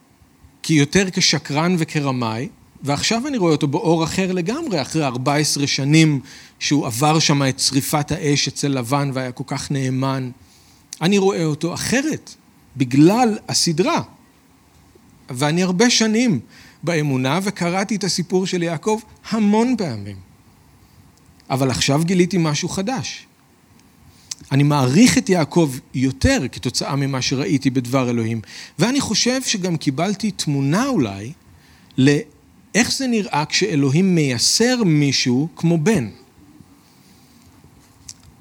כיותר כשקרן וכרמאי, ועכשיו אני רואה אותו באור אחר לגמרי, אחרי 14 שנים שהוא עבר שם את שריפת האש אצל לבן והיה כל כך נאמן. אני רואה אותו אחרת, בגלל הסדרה. ואני הרבה שנים באמונה וקראתי את הסיפור של יעקב המון פעמים. אבל עכשיו גיליתי משהו חדש. אני מעריך את יעקב יותר כתוצאה ממה שראיתי בדבר אלוהים. ואני חושב שגם קיבלתי תמונה אולי לאיך זה נראה כשאלוהים מייסר מישהו כמו בן.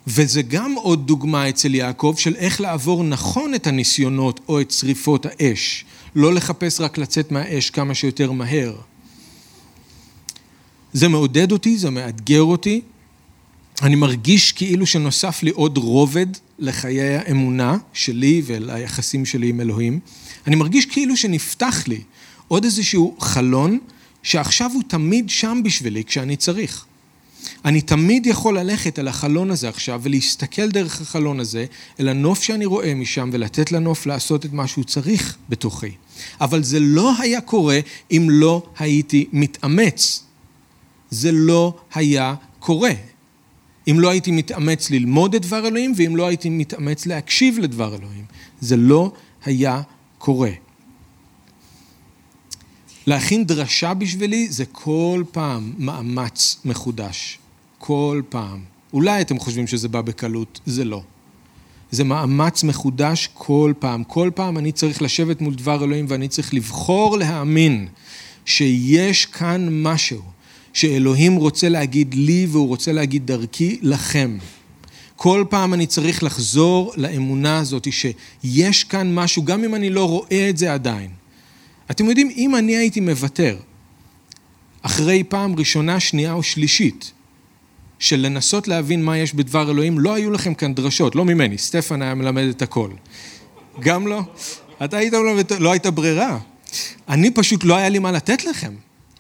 וזה גם עוד דוגמה אצל יעקב של איך לעבור נכון את הניסיונות או את שריפות האש. לא לחפש רק לצאת מהאש כמה שיותר מהר. זה מעודד אותי, זה מאתגר אותי, אני מרגיש כאילו שנוסף לי עוד רובד לחיי האמונה שלי וליחסים שלי עם אלוהים. אני מרגיש כאילו שנפתח לי עוד איזשהו חלון שעכשיו הוא תמיד שם בשבילי כשאני צריך. אני תמיד יכול ללכת אל החלון הזה עכשיו ולהסתכל דרך החלון הזה אל הנוף שאני רואה משם ולתת לנוף לעשות את מה שהוא צריך בתוכי. אבל זה לא היה קורה אם לא הייתי מתאמץ. זה לא היה קורה. אם לא הייתי מתאמץ ללמוד את דבר אלוהים ואם לא הייתי מתאמץ להקשיב לדבר אלוהים. זה לא היה קורה. להכין דרשה בשבילי זה כל פעם מאמץ מחודש. כל פעם. אולי אתם חושבים שזה בא בקלות, זה לא. זה מאמץ מחודש כל פעם. כל פעם אני צריך לשבת מול דבר אלוהים ואני צריך לבחור להאמין שיש כאן משהו שאלוהים רוצה להגיד לי והוא רוצה להגיד דרכי לכם. כל פעם אני צריך לחזור לאמונה הזאת שיש כאן משהו, גם אם אני לא רואה את זה עדיין. אתם יודעים, אם אני הייתי מוותר אחרי פעם ראשונה, שנייה או שלישית, של לנסות להבין מה יש בדבר אלוהים, לא היו לכם כאן דרשות, לא ממני, סטפן היה מלמד את הכל. גם לא? אתה היית מלמד, לא הייתה ברירה. אני פשוט לא היה לי מה לתת לכם.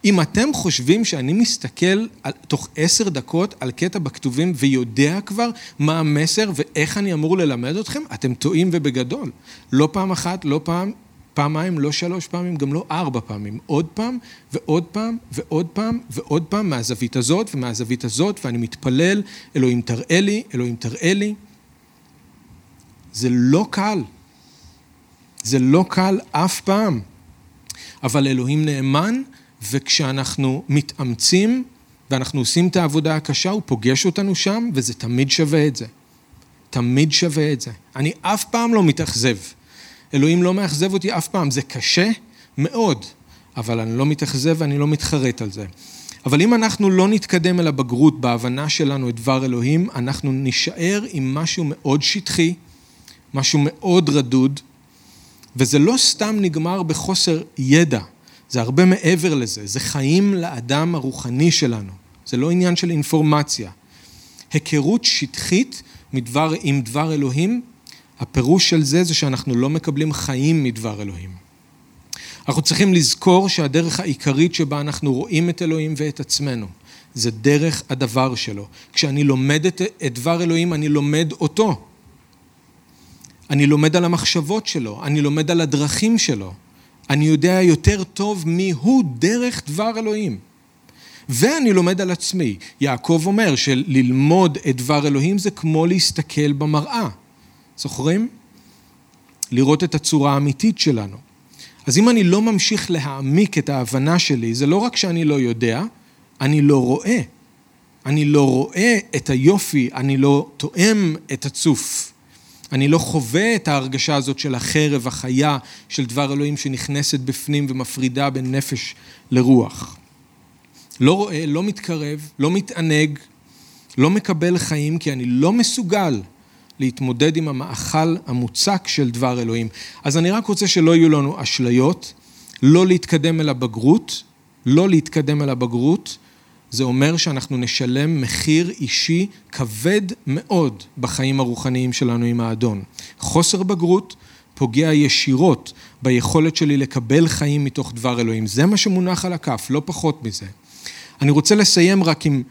אם אתם חושבים שאני מסתכל על, תוך עשר דקות על קטע בכתובים ויודע כבר מה המסר ואיך אני אמור ללמד אתכם, אתם טועים ובגדול. לא פעם אחת, לא פעם, פעמיים, לא שלוש פעמים, גם לא ארבע פעמים. עוד פעם ועוד פעם ועוד פעם ועוד פעם מהזווית הזאת ומהזווית הזאת, ואני מתפלל, אלוהים תראה לי, אלוהים תראה לי. זה לא קל. זה לא קל אף פעם. אבל אלוהים נאמן, וכשאנחנו מתאמצים ואנחנו עושים את העבודה הקשה, הוא פוגש אותנו שם, וזה תמיד שווה את זה. תמיד שווה את זה. אני אף פעם לא מתאכזב. אלוהים לא מאכזב אותי אף פעם. זה קשה מאוד, אבל אני לא מתאכזב ואני לא מתחרט על זה. אבל אם אנחנו לא נתקדם אל הבגרות בהבנה שלנו את דבר אלוהים, אנחנו נישאר עם משהו מאוד שטחי, משהו מאוד רדוד, וזה לא סתם נגמר בחוסר ידע. זה הרבה מעבר לזה, זה חיים לאדם הרוחני שלנו, זה לא עניין של אינפורמציה. היכרות שטחית מדבר, עם דבר אלוהים, הפירוש של זה זה שאנחנו לא מקבלים חיים מדבר אלוהים. אנחנו צריכים לזכור שהדרך העיקרית שבה אנחנו רואים את אלוהים ואת עצמנו, זה דרך הדבר שלו. כשאני לומד את, את דבר אלוהים, אני לומד אותו. אני לומד על המחשבות שלו, אני לומד על הדרכים שלו. אני יודע יותר טוב מי הוא דרך דבר אלוהים. ואני לומד על עצמי. יעקב אומר שללמוד את דבר אלוהים זה כמו להסתכל במראה. זוכרים? לראות את הצורה האמיתית שלנו. אז אם אני לא ממשיך להעמיק את ההבנה שלי, זה לא רק שאני לא יודע, אני לא רואה. אני לא רואה את היופי, אני לא תואם את הצוף. אני לא חווה את ההרגשה הזאת של החרב החיה של דבר אלוהים שנכנסת בפנים ומפרידה בין נפש לרוח. לא רואה, לא מתקרב, לא מתענג, לא מקבל חיים כי אני לא מסוגל להתמודד עם המאכל המוצק של דבר אלוהים. אז אני רק רוצה שלא יהיו לנו אשליות, לא להתקדם אל הבגרות, לא להתקדם אל הבגרות, זה אומר שאנחנו נשלם מחיר אישי כבד מאוד בחיים הרוחניים שלנו עם האדון. חוסר בגרות פוגע ישירות ביכולת שלי לקבל חיים מתוך דבר אלוהים. זה מה שמונח על הכף, לא פחות מזה. אני רוצה לסיים רק עם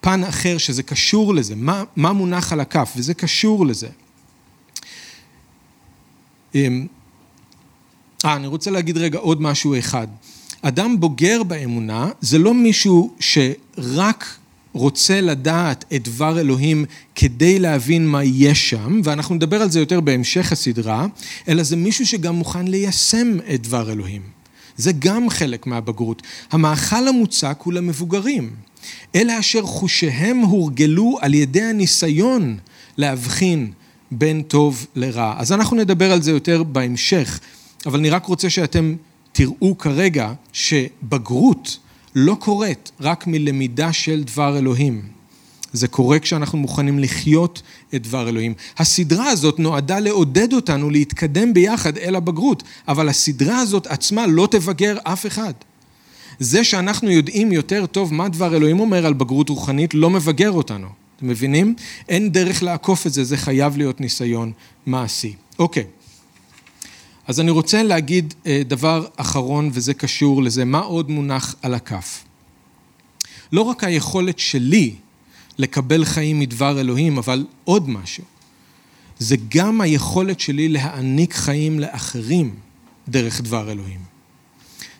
פן אחר שזה קשור לזה, מה, מה מונח על הכף, וזה קשור לזה. אמ, אה, אני רוצה להגיד רגע עוד משהו אחד. אדם בוגר באמונה זה לא מישהו שרק רוצה לדעת את דבר אלוהים כדי להבין מה יש שם, ואנחנו נדבר על זה יותר בהמשך הסדרה, אלא זה מישהו שגם מוכן ליישם את דבר אלוהים. זה גם חלק מהבגרות. המאכל המוצק הוא למבוגרים. אלה אשר חושיהם הורגלו על ידי הניסיון להבחין בין טוב לרע. אז אנחנו נדבר על זה יותר בהמשך, אבל אני רק רוצה שאתם תראו כרגע שבגרות לא קורית רק מלמידה של דבר אלוהים. זה קורה כשאנחנו מוכנים לחיות את דבר אלוהים. הסדרה הזאת נועדה לעודד אותנו להתקדם ביחד אל הבגרות, אבל הסדרה הזאת עצמה לא תבגר אף אחד. זה שאנחנו יודעים יותר טוב מה דבר אלוהים אומר על בגרות רוחנית לא מבגר אותנו. אתם מבינים? אין דרך לעקוף את זה, זה חייב להיות ניסיון מעשי. אוקיי. אז אני רוצה להגיד אה, דבר אחרון, וזה קשור לזה, מה עוד מונח על הכף. לא רק היכולת שלי לקבל חיים מדבר אלוהים, אבל עוד משהו. זה גם היכולת שלי להעניק חיים לאחרים דרך דבר אלוהים.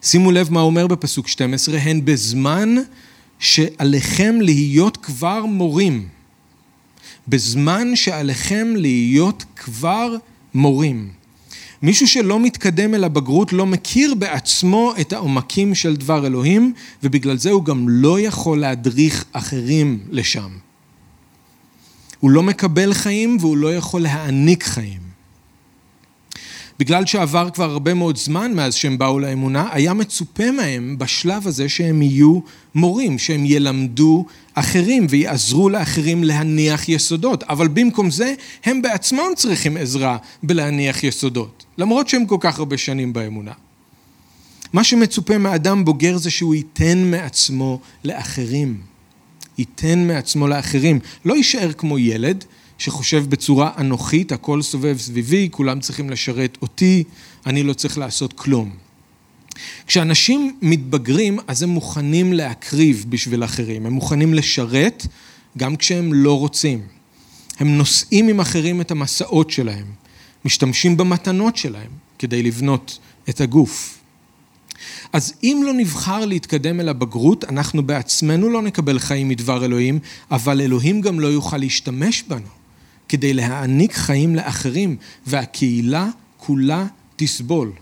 שימו לב מה אומר בפסוק 12, הן בזמן שעליכם להיות כבר מורים. בזמן שעליכם להיות כבר מורים. מישהו שלא מתקדם אל הבגרות לא מכיר בעצמו את העומקים של דבר אלוהים, ובגלל זה הוא גם לא יכול להדריך אחרים לשם. הוא לא מקבל חיים והוא לא יכול להעניק חיים. בגלל שעבר כבר הרבה מאוד זמן מאז שהם באו לאמונה, היה מצופה מהם בשלב הזה שהם יהיו מורים, שהם ילמדו אחרים ויעזרו לאחרים להניח יסודות. אבל במקום זה, הם בעצמם צריכים עזרה בלהניח יסודות, למרות שהם כל כך הרבה שנים באמונה. מה שמצופה מאדם בוגר זה שהוא ייתן מעצמו לאחרים. ייתן מעצמו לאחרים. לא יישאר כמו ילד, שחושב בצורה אנוכית, הכל סובב סביבי, כולם צריכים לשרת אותי, אני לא צריך לעשות כלום. כשאנשים מתבגרים, אז הם מוכנים להקריב בשביל אחרים, הם מוכנים לשרת גם כשהם לא רוצים. הם נושאים עם אחרים את המסעות שלהם, משתמשים במתנות שלהם כדי לבנות את הגוף. אז אם לא נבחר להתקדם אל הבגרות, אנחנו בעצמנו לא נקבל חיים מדבר אלוהים, אבל אלוהים גם לא יוכל להשתמש בנו. כדי להעניק חיים לאחרים, והקהילה כולה תסבול.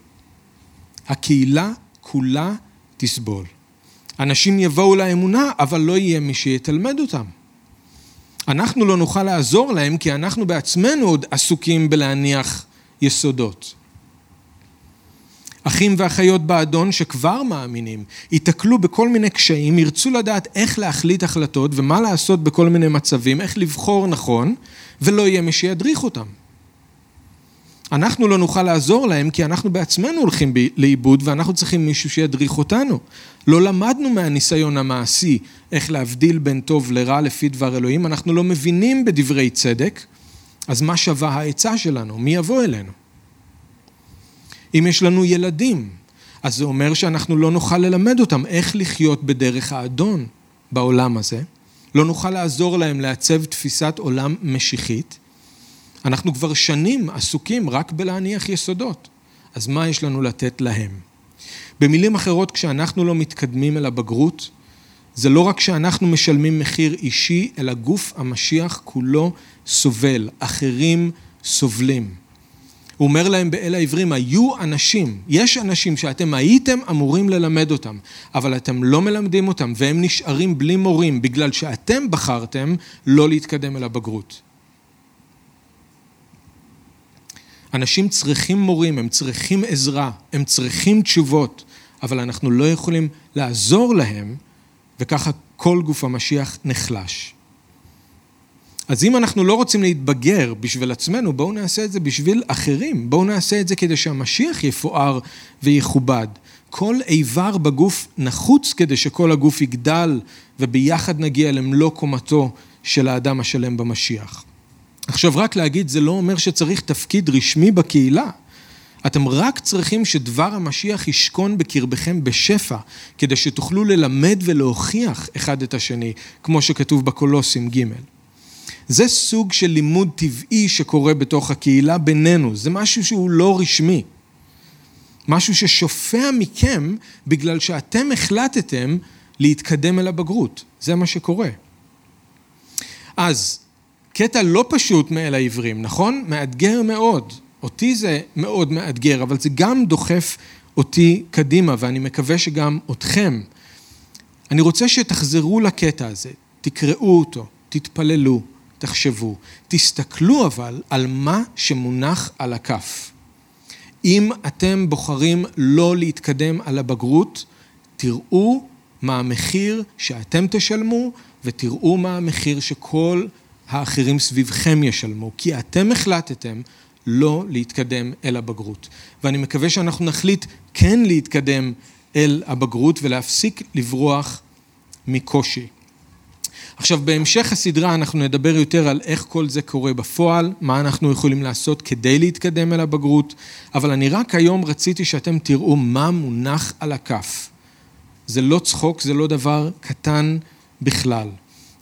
הקהילה כולה תסבול. אנשים יבואו לאמונה, אבל לא יהיה מי שיתלמד אותם. אנחנו לא נוכל לעזור להם, כי אנחנו בעצמנו עוד עסוקים בלהניח יסודות. אחים ואחיות באדון שכבר מאמינים, ייתקלו בכל מיני קשיים, ירצו לדעת איך להחליט החלטות ומה לעשות בכל מיני מצבים, איך לבחור נכון, ולא יהיה מי שידריך אותם. אנחנו לא נוכל לעזור להם כי אנחנו בעצמנו הולכים לאיבוד ואנחנו צריכים מישהו שידריך אותנו. לא למדנו מהניסיון המעשי איך להבדיל בין טוב לרע לפי דבר אלוהים, אנחנו לא מבינים בדברי צדק, אז מה שווה העצה שלנו? מי יבוא אלינו? אם יש לנו ילדים, אז זה אומר שאנחנו לא נוכל ללמד אותם איך לחיות בדרך האדון בעולם הזה, לא נוכל לעזור להם לעצב תפיסת עולם משיחית, אנחנו כבר שנים עסוקים רק בלהניח יסודות, אז מה יש לנו לתת להם? במילים אחרות, כשאנחנו לא מתקדמים אל הבגרות, זה לא רק שאנחנו משלמים מחיר אישי, אלא גוף המשיח כולו סובל, אחרים סובלים. הוא אומר להם באל העברים, היו אנשים, יש אנשים שאתם הייתם אמורים ללמד אותם, אבל אתם לא מלמדים אותם והם נשארים בלי מורים בגלל שאתם בחרתם לא להתקדם אל הבגרות. אנשים צריכים מורים, הם צריכים עזרה, הם צריכים תשובות, אבל אנחנו לא יכולים לעזור להם, וככה כל גוף המשיח נחלש. אז אם אנחנו לא רוצים להתבגר בשביל עצמנו, בואו נעשה את זה בשביל אחרים. בואו נעשה את זה כדי שהמשיח יפואר ויכובד. כל איבר בגוף נחוץ כדי שכל הגוף יגדל וביחד נגיע למלוא קומתו של האדם השלם במשיח. עכשיו, רק להגיד, זה לא אומר שצריך תפקיד רשמי בקהילה. אתם רק צריכים שדבר המשיח ישכון בקרבכם בשפע, כדי שתוכלו ללמד ולהוכיח אחד את השני, כמו שכתוב בקולוסים ג'. זה סוג של לימוד טבעי שקורה בתוך הקהילה בינינו, זה משהו שהוא לא רשמי. משהו ששופע מכם בגלל שאתם החלטתם להתקדם אל הבגרות, זה מה שקורה. אז, קטע לא פשוט מאל העברים, נכון? מאתגר מאוד. אותי זה מאוד מאתגר, אבל זה גם דוחף אותי קדימה, ואני מקווה שגם אתכם. אני רוצה שתחזרו לקטע הזה, תקראו אותו, תתפללו, תחשבו. תסתכלו אבל על מה שמונח על הכף. אם אתם בוחרים לא להתקדם על הבגרות, תראו מה המחיר שאתם תשלמו ותראו מה המחיר שכל האחרים סביבכם ישלמו, כי אתם החלטתם לא להתקדם אל הבגרות. ואני מקווה שאנחנו נחליט כן להתקדם אל הבגרות ולהפסיק לברוח מקושי. עכשיו, בהמשך הסדרה אנחנו נדבר יותר על איך כל זה קורה בפועל, מה אנחנו יכולים לעשות כדי להתקדם אל הבגרות, אבל אני רק היום רציתי שאתם תראו מה מונח על הכף. זה לא צחוק, זה לא דבר קטן בכלל,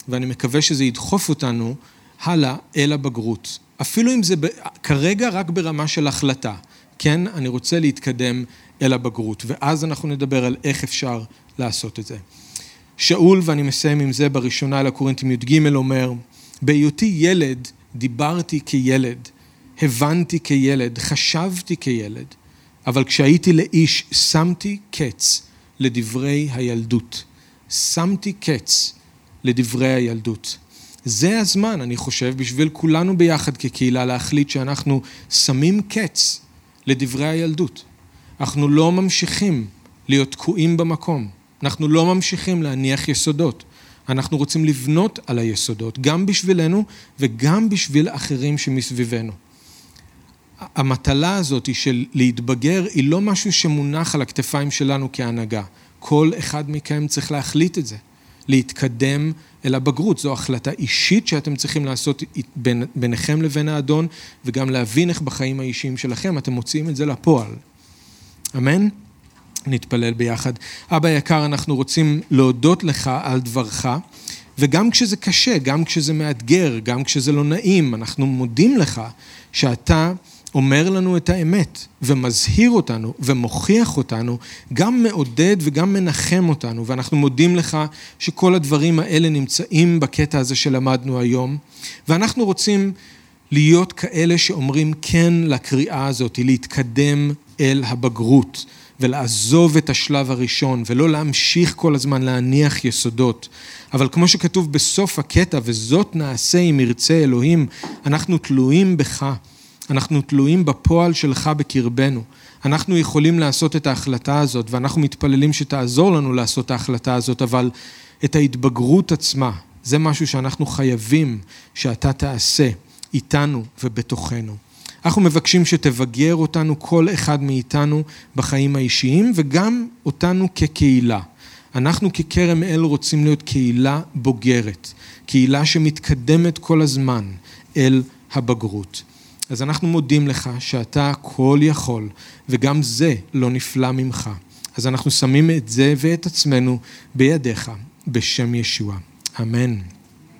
ואני מקווה שזה ידחוף אותנו הלאה אל הבגרות. אפילו אם זה כרגע רק ברמה של החלטה. כן, אני רוצה להתקדם אל הבגרות, ואז אנחנו נדבר על איך אפשר לעשות את זה. שאול, ואני מסיים עם זה בראשונה אל הקורינטים י"ג, אומר, בהיותי ילד, דיברתי כילד, הבנתי כילד, חשבתי כילד, אבל כשהייתי לאיש, שמתי קץ לדברי הילדות. שמתי קץ לדברי הילדות. זה הזמן, אני חושב, בשביל כולנו ביחד כקהילה להחליט שאנחנו שמים קץ לדברי הילדות. אנחנו לא ממשיכים להיות תקועים במקום. אנחנו לא ממשיכים להניח יסודות. אנחנו רוצים לבנות על היסודות, גם בשבילנו וגם בשביל אחרים שמסביבנו. המטלה הזאת של להתבגר היא לא משהו שמונח על הכתפיים שלנו כהנהגה. כל אחד מכם צריך להחליט את זה, להתקדם אל הבגרות. זו החלטה אישית שאתם צריכים לעשות בין, ביניכם לבין האדון, וגם להבין איך בחיים האישיים שלכם אתם מוציאים את זה לפועל. אמן? נתפלל ביחד. אבא יקר, אנחנו רוצים להודות לך על דברך, וגם כשזה קשה, גם כשזה מאתגר, גם כשזה לא נעים, אנחנו מודים לך שאתה אומר לנו את האמת, ומזהיר אותנו, ומוכיח אותנו, גם מעודד וגם מנחם אותנו, ואנחנו מודים לך שכל הדברים האלה נמצאים בקטע הזה שלמדנו היום, ואנחנו רוצים להיות כאלה שאומרים כן לקריאה הזאת, להתקדם אל הבגרות. ולעזוב את השלב הראשון ולא להמשיך כל הזמן להניח יסודות. אבל כמו שכתוב בסוף הקטע, וזאת נעשה אם ירצה אלוהים, אנחנו תלויים בך, אנחנו תלויים בפועל שלך בקרבנו. אנחנו יכולים לעשות את ההחלטה הזאת, ואנחנו מתפללים שתעזור לנו לעשות את ההחלטה הזאת, אבל את ההתבגרות עצמה, זה משהו שאנחנו חייבים שאתה תעשה איתנו ובתוכנו. אנחנו מבקשים שתבגר אותנו, כל אחד מאיתנו, בחיים האישיים, וגם אותנו כקהילה. אנחנו ככרם אל רוצים להיות קהילה בוגרת, קהילה שמתקדמת כל הזמן אל הבגרות. אז אנחנו מודים לך שאתה כל יכול, וגם זה לא נפלא ממך. אז אנחנו שמים את זה ואת עצמנו בידיך, בשם ישוע. אמן.